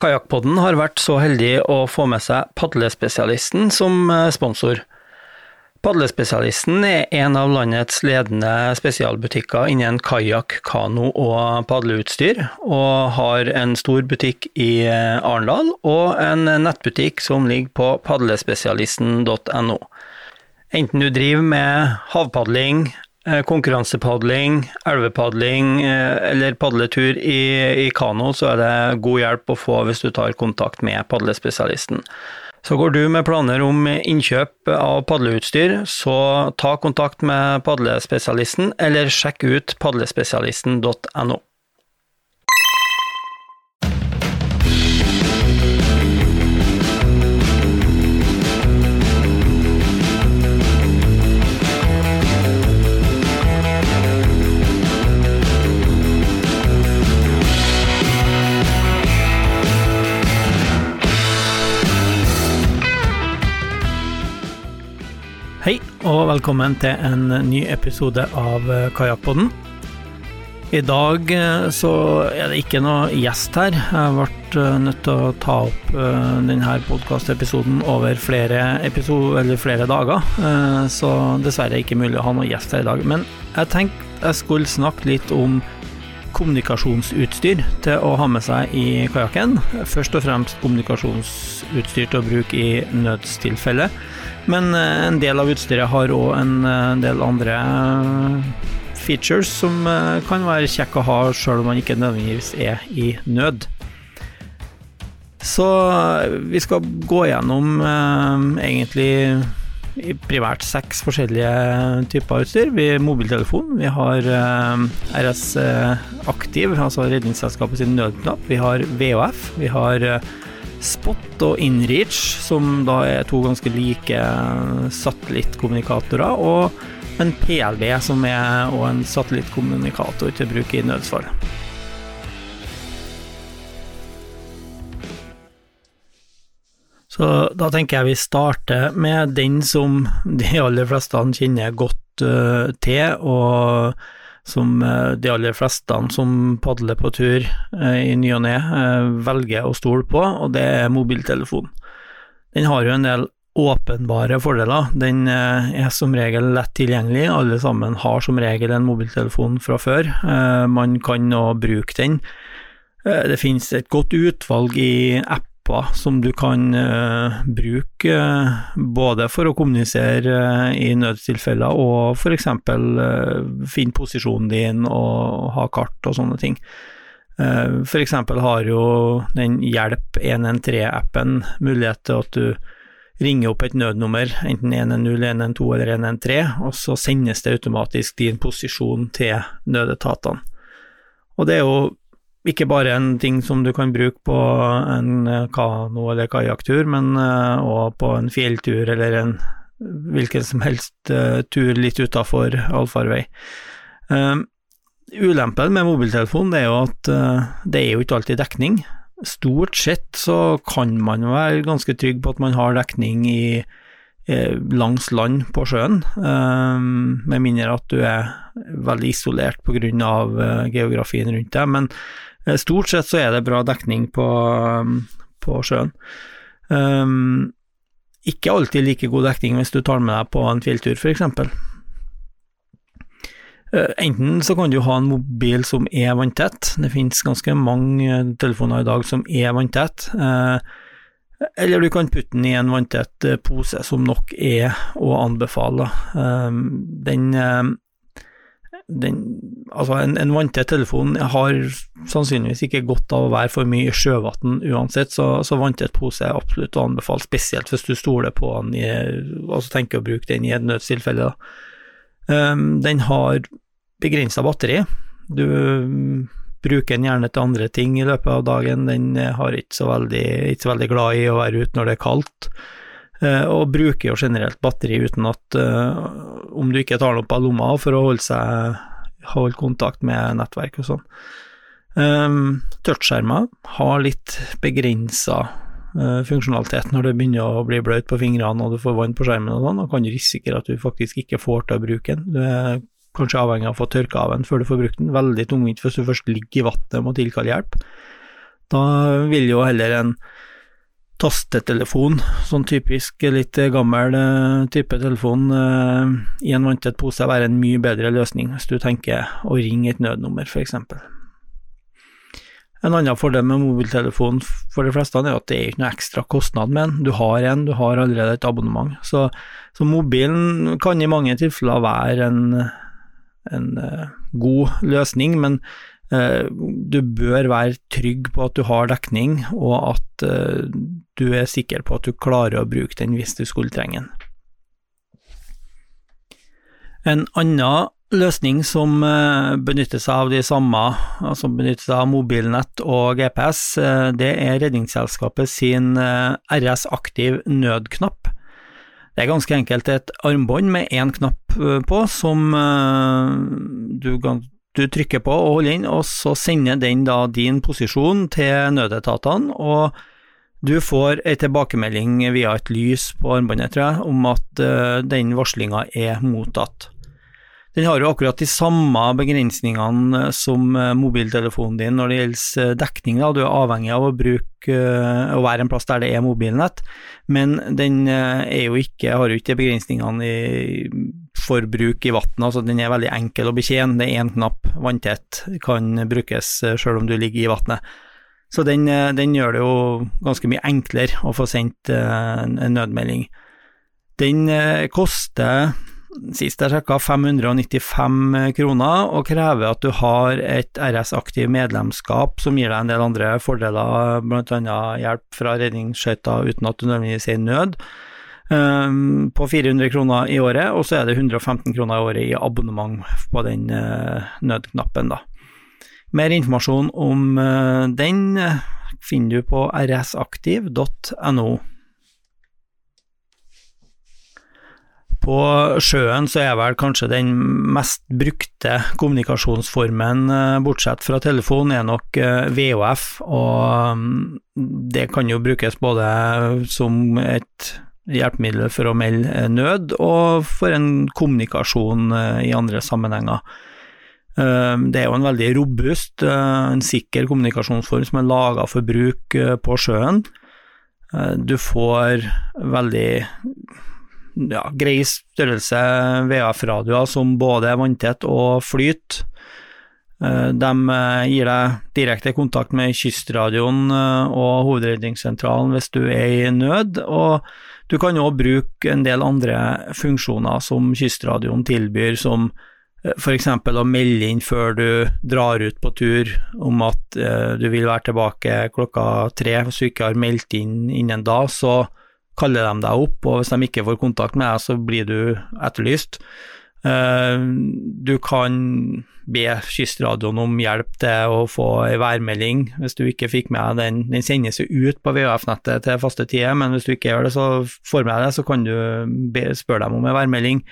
Kajakkpodden har vært så heldig å få med seg Padlespesialisten som eh, sponsor. Padlespesialisten er en av landets ledende spesialbutikker innen kajakk, kano og padleutstyr, og har en stor butikk i eh, Arendal og en nettbutikk som ligger på padlespesialisten.no. Enten du driver med havpadling, konkurransepadling, elvepadling eh, eller padletur i, i, kano, så er det god hjelp å få hvis du tar kontakt med padlespesialisten. Så går du med planer om innkjøp av padleutstyr, så ta kontakt med padlespesialisten, eller sjekk ut padlespesialisten.no. velkommen til en ny episode av eh, Kajakkpodden. I dag eh, så er det ikke noe gjest her. Jeg ble eh, nødt til å ta opp denne podkastepisoden over flere, episode, flere dager, så dessverre ikke mulig å ha noe gjest her i dag. Men jeg tenkte jeg skulle snakke litt om kommunikasjonsutstyr til å ha med seg i kajakken. Først og fremst kommunikasjonsutstyr til å bruke i nødstilfelle. Men eh, en del av utstyret har òg en eh, del andre eh, features som kan være kjekk å ha sjøl om man ikke nødvendigvis er i nød. Så vi skal gå gjennom egentlig primært seks forskjellige typer utstyr. Vi har mobiltelefon, vi har RS Aktiv, altså Redningsselskapet sin nødknapp. Vi har VHF, vi har Spot og Inreach, som da er to ganske like satellittkommunikatorer, og en PLB, som er en satellittkommunikator til bruk i nødsfall. Så da tenker jeg vi starter med den som de aller fleste kjenner godt uh, til, og som uh, de aller fleste som padler på tur uh, i ny og ne, velger å stole på, og det er mobiltelefon. Den har jo en del åpenbare fordeler. Den er som regel lett tilgjengelig, alle sammen har som regel en mobiltelefon fra før. Man kan nå bruke den. Det finnes et godt utvalg i app apper som du kan uh, bruke uh, både for å kommunisere uh, i nødstilfeller og f.eks. Uh, finne posisjonen din og ha kart og sånne ting. Uh, f.eks. har jo den Hjelp 113-appen mulighet til at du ringer opp et nødnummer, enten 110, 112 eller 113, og så sendes det automatisk din posisjon til nødetatene. Og det er jo ikke bare en ting som du kan bruke på en eh, kano- eller kajakktur, men òg eh, på en fjelltur eller en hvilken som helst uh, tur litt utafor allfarvei. Uh, ulempen med mobiltelefon er jo at det er jo ikke alltid dekning. Stort sett så kan man være ganske trygg på at man har dekning i langs land på sjøen, med mindre at du er veldig isolert pga. Geografien rundt deg. Men Eh, stort sett så er det bra dekning på, um, på sjøen. Um, ikke alltid like god dekning hvis du tar med deg på en fjelltur, f.eks. Uh, enten så kan du ha en mobil som er vanntett, det finnes ganske mange telefoner i dag som er vanntett, eller du kan putte den i en vanntett pose, som nok er å anbefale. Den den, altså en, en vanntett telefon har sannsynligvis ikke godt av å være for mye i sjøvann uansett, så, så vanntett pose er absolutt å anbefale, spesielt hvis du stoler på den i, altså tenker å bruke den i et nødstilfelle. Um, den har begrensa batteri. Du um, bruker den gjerne til andre ting i løpet av dagen. Den har ikke så veldig, ikke så veldig glad i å være ute når det er kaldt. Eh, og bruker jo generelt batteri uten at uh, Om du ikke tar det opp av lomma for å holde seg holde kontakt med nettverk og sånn. Um, Touchskjermer har litt begrensa uh, funksjonalitet når det begynner å bli bløt på fingrene og du får vann på skjermen og sånn, og kan risikere at du faktisk ikke får til å bruke den. Du er kanskje avhengig av å få tørka av den før du får brukt den. Veldig tungvint hvis du først ligger i vannet og må tilkalle hjelp. Da vil jo heller en tastetelefon, sånn typisk litt gammel uh, type telefon uh, i en vanntett pose, være en mye bedre løsning hvis du tenker å ringe et nødnummer, f.eks. En annen fordel med mobiltelefon for de fleste er at det er ikke noe ekstra kostnad med den. Du har en, du har allerede et abonnement. Så, så mobilen kan i mange tilfeller være en, en uh, god løsning, men du bør være trygg på at du har dekning, og at uh, du er sikker på at du klarer å bruke den hvis du skulle trenge den. En annen løsning som eh, benytter seg av de samme, altså benytter seg av mobilnett og GPS, eh, det er Redningsselskapet sin eh, RS Aktiv nødknapp. Det er ganske enkelt et armbånd med én knapp på, som du, du, trykker på og holder inn, og så sender den da din posisjon til nødetatene, og du får en tilbakemelding via et lys på armbåndet, om at den varslinga er mottatt. Den har jo akkurat de samme begrensningene som eh, mobiltelefonen din når det gjelder eh, dekning. Da. Du er avhengig av å, bruke, å være en plass der det er mobilnett, men den jo ikke, har jo ikke begrensningene i forbruk i vannet. Altså den er veldig enkel å betjene. Det er én knapp, vanntett, kan brukes selv om du ligger i vannet. Så den, den, gjør det jo ganske mye enklere å få sendt en nødmelding. Den koster sist jeg sjekka, 595 kroner, og krever at du har et RS-aktiv medlemskap som gir deg en del andre fordeler, bl.a. hjelp fra redningsskøyter uten at du nødvendigvis er i nød, um, på 400 kroner i året, og så er det 115 kroner i året i abonnement på den uh, nødknappen, da. Mer informasjon om uh, den uh, finner du på rsaktiv.no. På sjøen så er vel kanskje den mest brukte kommunikasjonsformen, eh, bortsett fra telefon, er nok VOF og mm, det kan jo brukes både som et hjelpemiddel for å melde nød, og for en kommunikasjon eh, i andre sammenhenger. Det er jo en veldig robust, en sikker kommunikasjonsform som er laga for bruk på sjøen. Du får veldig ja, grei størrelse VF-radioer som både er vanntett og flyt. Eh, de eh, gir deg direkte kontakt med kystradioen eh, og hovedredningssentralen hvis du er i nød, og du kan òg bruke en del andre funksjoner som kystradioen tilbyr, som f.eks. å melde inn før du drar ut på tur om at du vil være tilbake klokka tre. Hvis du ikke har meldt inn innen da, så kaller de deg opp, og hvis de ikke får kontakt med deg, så blir du etterlyst. Eh, du kan be Kystradioen om hjelp til å få ei værmelding hvis du ikke fikk med den. Den sendes jo ut på VHF-nettet til faste tider, men hvis du ikke gjør det, så får med deg det, så kan du spørre dem om ei værmelding.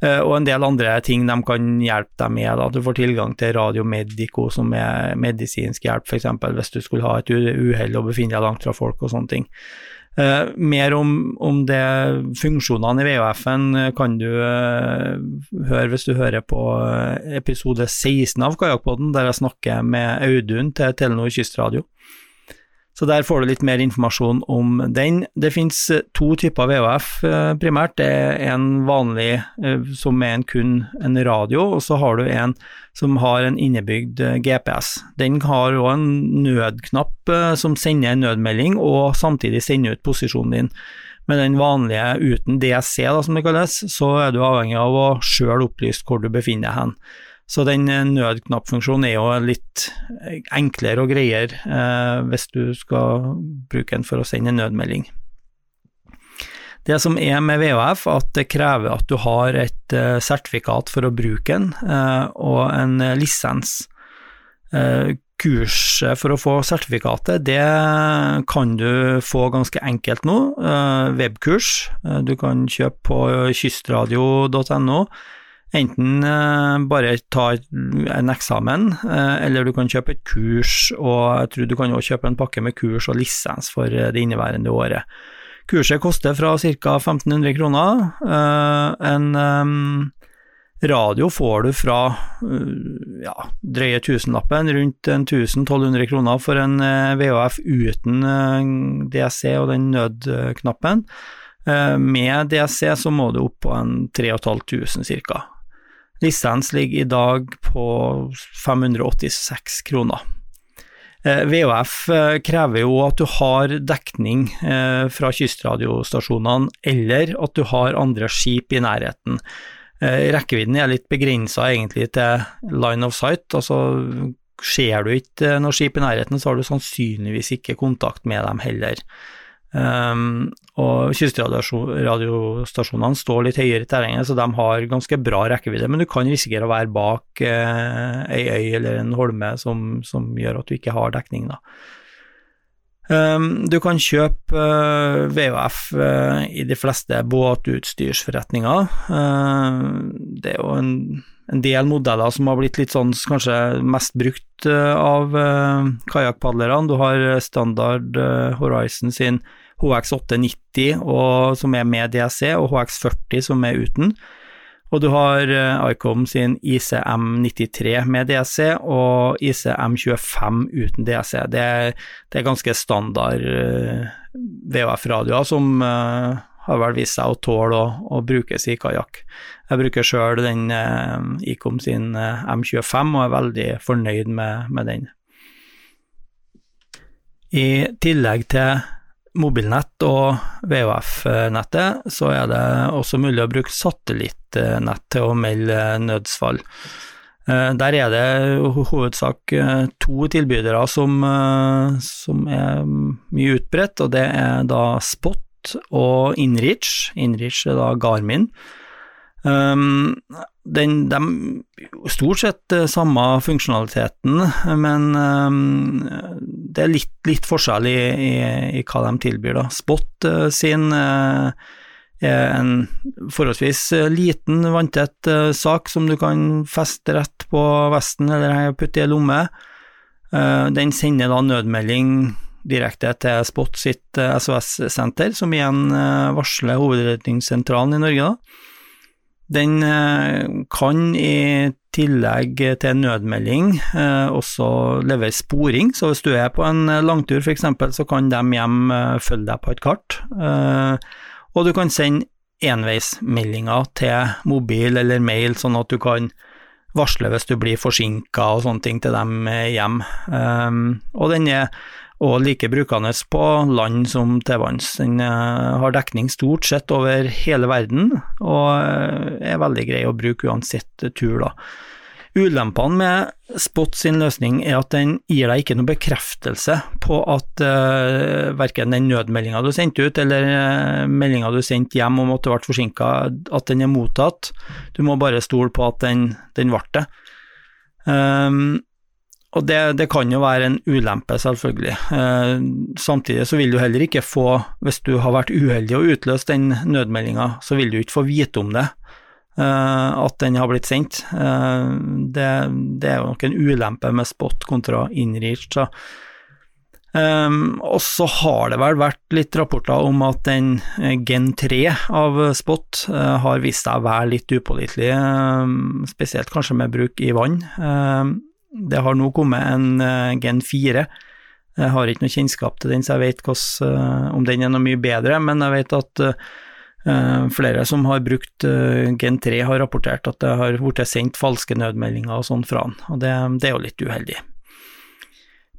Uh, og en del andre ting de kan hjelpe deg med. Da. Du får tilgang til Radio Medico, som er medisinsk hjelp, f.eks. hvis du skulle ha et uhell og befinne deg langt fra folk og sånne ting. Uh, mer om, om det funksjonene i VHF-en eh, kan du uh, høre hvis du hører på episode 16 av Kajakkpodden, der jeg snakker med Audun til Telenor Kystradio. Så der får du litt mer informasjon om den. Det finnes eh, to typer VHF eh, primært. Det er en vanlig eh, som er en kun en radio, og så har du en som har en innebygd GPS. Den har òg en nødknapp som sender en nødmelding, og samtidig sender ut posisjonen din. Med den vanlige uten DSC, da, som det kalles, så er du avhengig av å sjøl opplyse hvor du befinner deg hen. Så den eh, nødknappfunksjonen er jo litt eh, enklere og greiere eh, hvis du skal bruke den for å sende en nødmelding. Det som er med VHF, at det krever at du har et eh, sertifikat for å bruke den, eh, og en lisens. Eh, kurset for å få sertifikatet, det kan du få ganske enkelt nå. webkurs. du kan kjøpe på kystradio.no Enten eh, bare ta en eksamen, eh, eller du kan kjøpe et kurs, og jeg tror du kan også kjøpe en pakke med kurs og lisens for eh, det inneværende året. Kurset koster fra ca. 1500 kroner. En, Radio får du fra ja, drøye tusenlappen, rundt 1000-1200 kroner for en VHF uten DSC og den nødknappen. Med DSC så må du opp på en 3500 ca. Lisens ligger i dag på 586 kroner. Eh, VHF eh, krever jo at du har dekning eh, fra kystradiostasjonene, eller at du har andre skip i nærheten. Rekkevidden er litt begrensa egentlig til line of sight, altså ser du ikke noe skip i nærheten, så har du sannsynligvis ikke kontakt med dem heller. Um, og kystradiostasjonene står litt høyere i terrenget, så de har ganske bra rekkevidde, men du kan risikere å være bak uh, ei øy eller en holme som, som, gjør at du ikke har dekning. da. Um, du kan kjøpe uh, eh, VHF uh, eh, i de fleste båtutstyrsforretninger. det er jo en, en, del modeller som har blitt litt sånn kanskje mest brukt av kajakkpadlerne. Du har standard Horizon sin HX890 og, som er med DSC, og HX40 som er uten. Og du har Icom sin ICM93 med DSC og ICM25 uten DSC. Det, det er ganske standard VHF-radioer som har vel vist seg å tåle å, å brukes i kajakk. Jeg bruker sjøl den eh, Icom sin M25 og er veldig fornøyd med, med den. I tillegg til mobilnett og VHF-nettet, så er det også mulig å bruke satellittnett til å melde nødsfall. Eh, der er det hovedsak eh, to tilbydere som, eh, som, er mye utbredt, og det er da Spot og Inrich. Inrich er da Garmin. Um, den, de, stort sett eh, samme funksjonaliteten, men um, det er litt, litt forskjell i, i, i, hva de tilbyr. Da. Spot uh, sin uh, er en forholdsvis liten, vanntett uh, sak som du kan feste rett på vesten eller putte i ei lomme. den sender da nødmelding direkte til Spot sitt SOS-senter, som igjen varsler Hovedredningssentralen i Norge. da den eh, kan i tillegg til nødmelding eh, også levere sporing, så hvis du er på en langtur f.eks., så kan de hjem eh, følge deg på et kart. Og du kan sende enveismeldinger til mobil eller mail, sånn at du kan varsle hvis du blir forsinka og sånne ting til dem hjem. Og den er og like brukende på land som til vanns. Den eh, har dekning stort sett over hele verden, og eh, er veldig grei å bruke uansett tur, da. Ulempene med Spot sin løsning er at den gir deg ikke noe bekreftelse på at uh, eh, verken den nødmeldinga du sendte ut, eller uh, meldinga du sendte hjem om at du ble forsinka, at den er mottatt. Du må bare stole på at den, den ble det. Um, og det, det, kan jo være en ulempe, selvfølgelig. Eh, samtidig så vil du heller ikke få, hvis du har vært uheldig og utløst den nødmeldinga, så vil du ikke få vite om det, eh, at den har blitt sendt. Eh, det, det, er jo nok en ulempe med Spot kontra Inreach. Så. Um, og så har det vel vært litt rapporter om at den Gen 3 av Spot uh, har vist seg å være litt upålitelig, spesielt kanskje med bruk i vann. Det har nå kommet en uh, Gen 4. Jeg har ikke noe kjennskap til den, så jeg vet hos, eh, om den er noe mye bedre, men jeg vet at uh, flere som har brukt Gen 3 har rapportert at det har blitt sendt falske nødmeldinger og sånn fra den, og det, det er jo litt uheldig.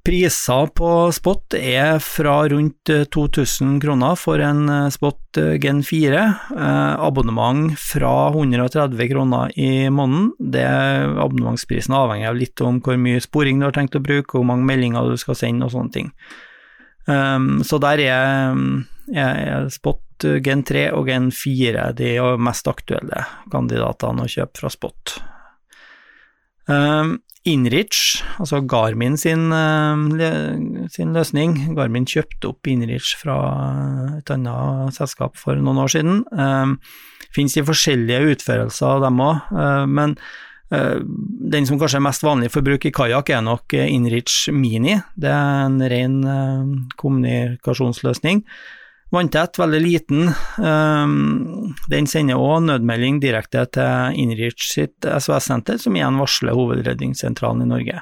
Priser på Spot er fra rundt 2000 kroner for en Spot Gen 4. Eh, abonnement fra 130 kroner i måneden. Det Abonnementsprisen avhenger av litt om hvor mye sporing du har tenkt å bruke, hvor mange meldinger du skal sende og sånne ting. Um, så der er, er, Spot Gen 3 og Gen 4 de mest aktuelle kandidatene å kjøpe fra Spot. Inrich, altså Garmin sin, eh, sin, løsning. Garmin kjøpte opp Inrich fra et annet selskap for noen år siden. Det Fins i forskjellige utførelser av dem òg, uh, men den som kanskje er mest vanlig for bruk i kajakk, er nok Inrich Mini. Det er en ren kommunikasjonsløsning. Vanntett, veldig liten. Den sender òg nødmelding direkte til Inreach sitt SOS-senter, som igjen varsler Hovedredningssentralen i Norge.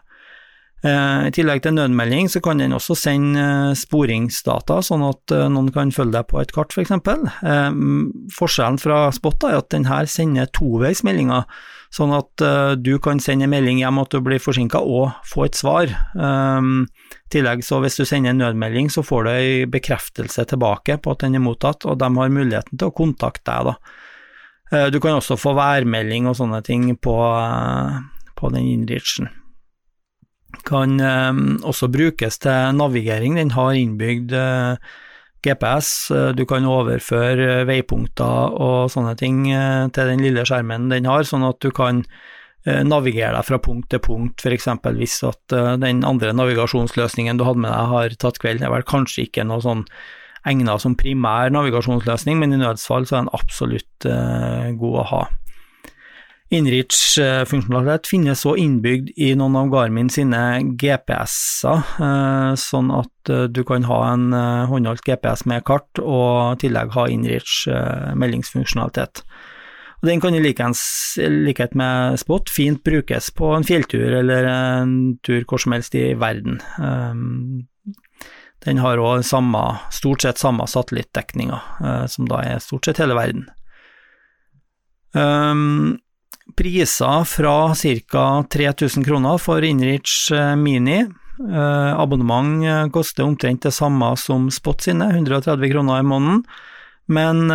Eh, I tillegg til nødmelding så kan den også sende eh, sporingsdata, sånn at eh, noen kan følge deg på et kart f.eks. For forskjellen fra Spot er at den her sender toveismeldinger, sånn at du kan sende en melding hjem at du blir forsinka og få et svar. I tillegg så hvis du sender en nødmelding så får du en bekreftelse tilbake på at den er mottatt, og de har muligheten til å kontakte deg da. Du kan også få værmelding og sånne ting på, på den inreachen kan eh, også brukes til navigering. Den har innbygd eh, GPS, eh, du kan overføre veipunkter og sånne ting til den lille skjermen den har, sånn at du kan navigere deg fra punkt til punkt, f.eks. hvis at den andre navigasjonsløsningen du hadde med deg har tatt kveld. Det er vel kanskje ikke noe sånn egnet som primær navigasjonsløsning, men i nødsfall så er den absolutt god å ha. Inreach-funksjonalitet finnes også innbygd i noen av Garmin sine GPS-er, eh, sånn at eh, du kan ha en eh, håndholdt GPS med kart og i tillegg ha Inreach meldingsfunksjonalitet. Den kan i likhet med Spot fint brukes på en fjelltur eller en tur hvor som helst i verden. Den har òg stort sett samme satellittdekninga, som da er stort sett hele verden. Priser fra ca. 3000 kroner for Inrich eh, Mini. Eh, abonnement eh, koster omtrent det samme som Spot sine, 130 kroner i måneden. Men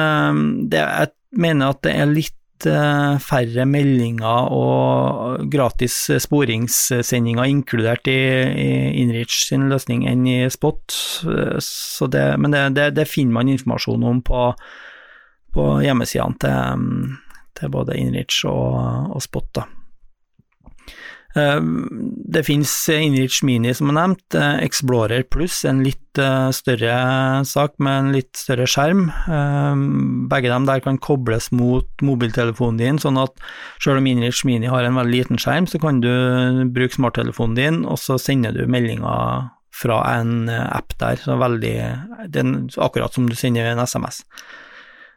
det, jeg mener at det er litt færre meldinger og gratis sporingssendinger inkludert i, i Inrich sin løsning enn i Spot, det, men det, det, det, finner man informasjon om på, på hjemmesidene til, til både Inrich og, og Spot. da. Eh, det finnes Inrich Mini, som er nevnt, eh, Explorer Pluss, en litt eh, større sak med en litt større skjerm. Begge dem der kan kobles mot mobiltelefonen din, sånn at selv om Inrich Mini har en veldig liten skjerm, så kan du bruke smarttelefonen din, og så sender du meldinger fra en app der. Så veldig, det akkurat som du sender en SMS.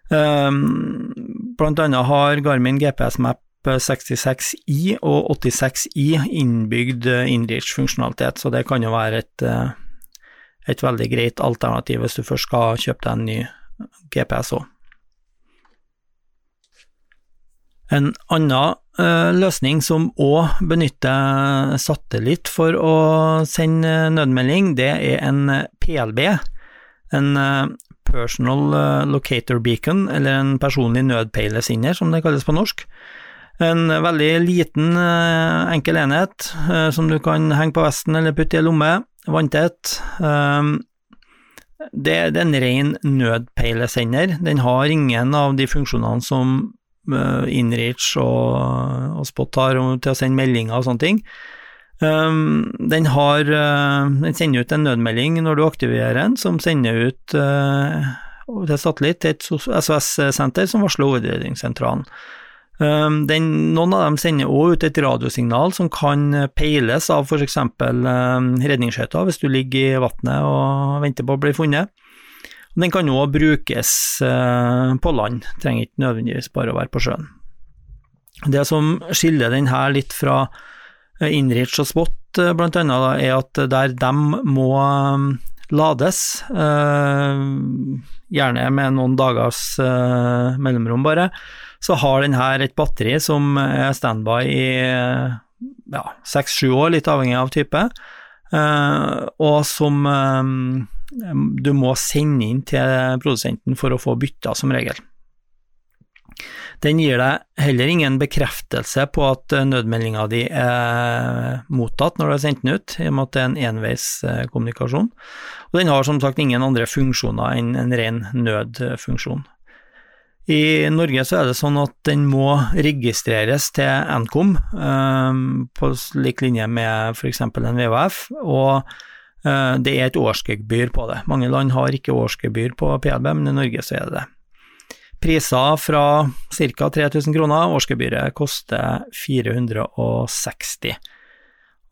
Um, blant annet har Garmin GPS Map 66i og 86i innbygd eh, Inreach-funksjonalitet, så det kan jo være et, eh, et, veldig greit alternativ hvis du først skal kjøpe deg en ny GPS òg. En annen uh, løsning som òg benytter satellitt for å sende nødmelding, det er en PLB, en Personal eh, Locator Beacon, eller en personlig nødpeilesender, som det kalles på norsk. En veldig liten, eh, enkel enhet eh, som du kan henge på vesten eller putte i lomme, vanntett. Det, er en ren nødpeilesender. Den har ingen av de funksjonene som Inreach og Spot har til å sende meldinger og sånne ting. Um, den, har, uh, den sender ut en nødmelding når du aktiverer den, som sender ut uh, til satellitt til et SOS-senter som varsler Hovedredningssentralen. Um, den, noen av dem sender også ut et radiosignal som kan peiles av f.eks. Um, redningsskøyter hvis du ligger i vannet og venter på å bli funnet. Den kan òg brukes på land, trenger ikke nødvendigvis bare å være på sjøen. Det som skiller den her litt fra Eh, Inrich og Spot eh, blant annet, er at der de må eh, lades, gjerne med noen dagers mellomrom bare, så har den her et batteri som er standby i ja, seks-sju år, litt avhengig av type, og som du må sende inn til produsenten for å få bytta, som regel. Den gir deg heller ingen bekreftelse på at eh, nødmeldinga di er mottatt når du har sendt den ut, i og med at det er en enveiskommunikasjon. Og den har som sagt ingen andre funksjoner enn en ren nødfunksjon. I Norge så er det sånn at den må registreres til Nkom, eh, på lik linje med f.eks. en VHF, og eh, det er et årsgebyr på det. Mange land har ikke årsgebyr på PLB, men i Norge så er det det. Priser fra ca. 3000 kroner, årsgebyret koster 460.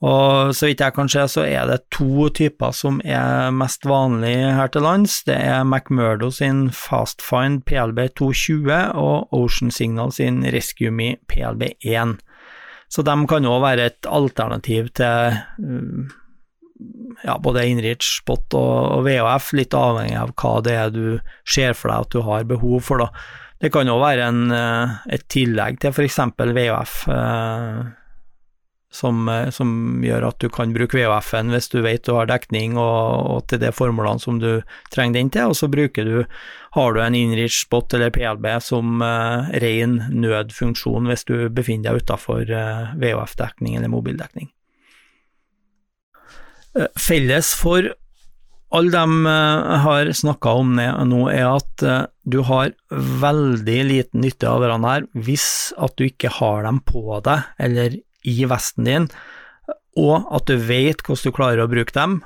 Og så vidt jeg kan se, så er det to typer som er mest vanlig her til lands. Det er McMurdo sin Fastfind PLB 220 og Ocean Signal sin Rescue Me PLB 1. Så de kan òg være et alternativ til ja, både Inrich, Spot og, VHF, litt avhengig av hva det er du ser for deg at du har behov for. da. Det kan òg være en, et tillegg til f.eks. VHF. Eh, som, eh, som, gjør at du kan bruke VHF-en hvis du vet du har dekning og, og til de formålene som du trenger den til, og så bruker du, har du en Inrich Spot eller PLB som ren nødfunksjon hvis du befinner deg utenfor uh, VHF-dekning eller mobildekning. Uh, felles for alle dem jeg har snakka om det nå, er at du har veldig liten nytte av hverandre her hvis at du ikke har dem på deg eller i vesten din, og at du vet hvordan du klarer å bruke dem,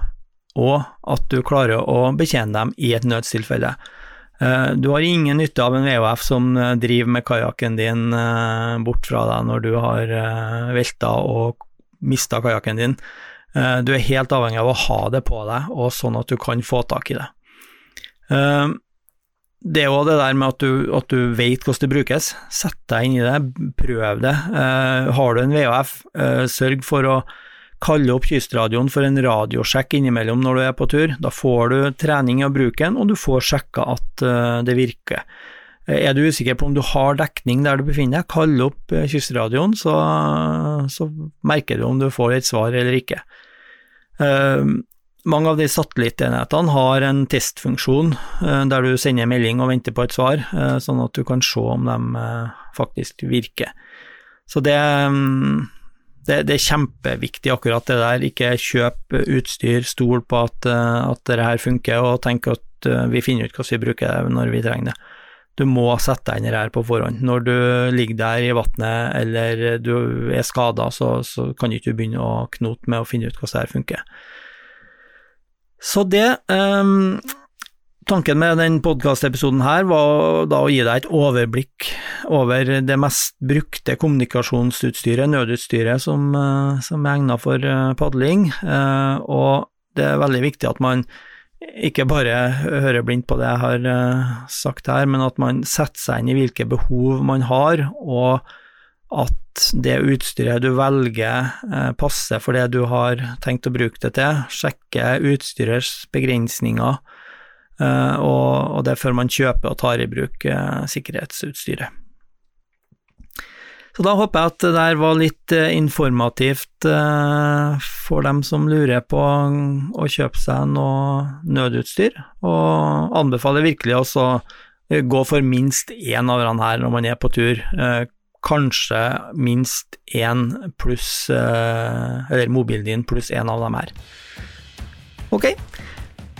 og at du klarer å betjene dem i et nødstilfelle. Eh, du har ingen nytte av en VHF som eh, driver med kajakken din eh, bort fra deg når du har velta og mista kajakken din. Du er helt avhengig av å ha det på deg, og sånn at du kan få tak i det det er òg det der med at du, at du vet hvordan det brukes. Sett deg inn i det, prøv det. Eh, har du en VHF, eh, sørg for å kalle opp kystradioen for en radiosjekk innimellom når du er på tur. Da får du trening i å bruke den, og du får sjekka at eh, det virker. Eh, er du usikker på om du har dekning der du befinner deg, kall opp eh, kystradioen, så, så, merker du om du får et svar eller ikke. Uh, mange av de satellittenhetene har en testfunksjon uh, der du sender melding og venter på et svar, uh, sånn at du kan se om de faktisk virker. Så det, um, det, det, er kjempeviktig akkurat det der. Ikke kjøp utstyr, stol på at, at her funker, og tenk at vi finner ut hvordan vi bruker når vi trenger det. Du må sette deg inn her på forhånd. Når du ligger der i vannet eller du er skada, så, så kan du ikke begynne å knote med å finne ut hvordan det her funker. Så det um, Tanken med den podkastepisoden her var da å gi deg et overblikk over det mest brukte kommunikasjonsutstyret, nødutstyret, som, uh, som er egnet for uh, padling, uh, og det er veldig viktig at man ikke bare hører blindt på det jeg har sagt her, men at man setter seg inn i hvilke behov man har, og at det utstyret du velger eh, passer for det du har tenkt å bruke det til, sjekke utstyrets begrensninger, eh, og det er før man kjøper og tar i bruk eh, sikkerhetsutstyret. Så da håper jeg at det der var litt informativt for dem som lurer på å kjøpe seg noe nødutstyr, og anbefaler virkelig også å gå for minst én av dem her når man er på tur. Kanskje minst én pluss eh, Eller mobilen din pluss én av dem her. Ok,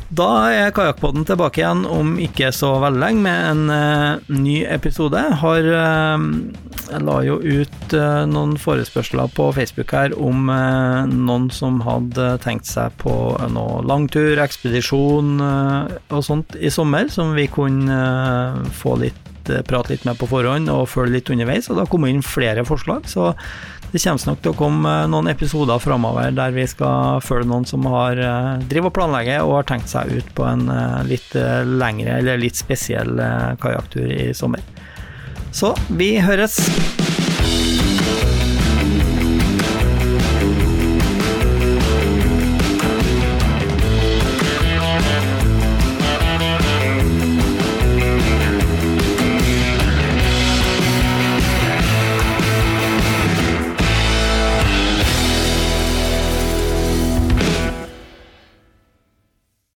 da er Kajakkpodden tilbake igjen om ikke så veldig lenge med en uh, ny episode. Har, uh, jeg la jo ut uh, noen forespørsler på Facebook her om noen som hadde tenkt seg på noe langtur, ekspedisjon og sånt i sommer, som vi kunne få litt prate litt med på forhånd og følge litt underveis. Og det har kommet inn flere forslag, så det kommer nok til å komme eh, noen episoder framover der vi skal følge noen som har eh, driver og planlegger og har tenkt seg ut på en litt lengre eller litt spesiell kajakktur i sommer. Så vi høres!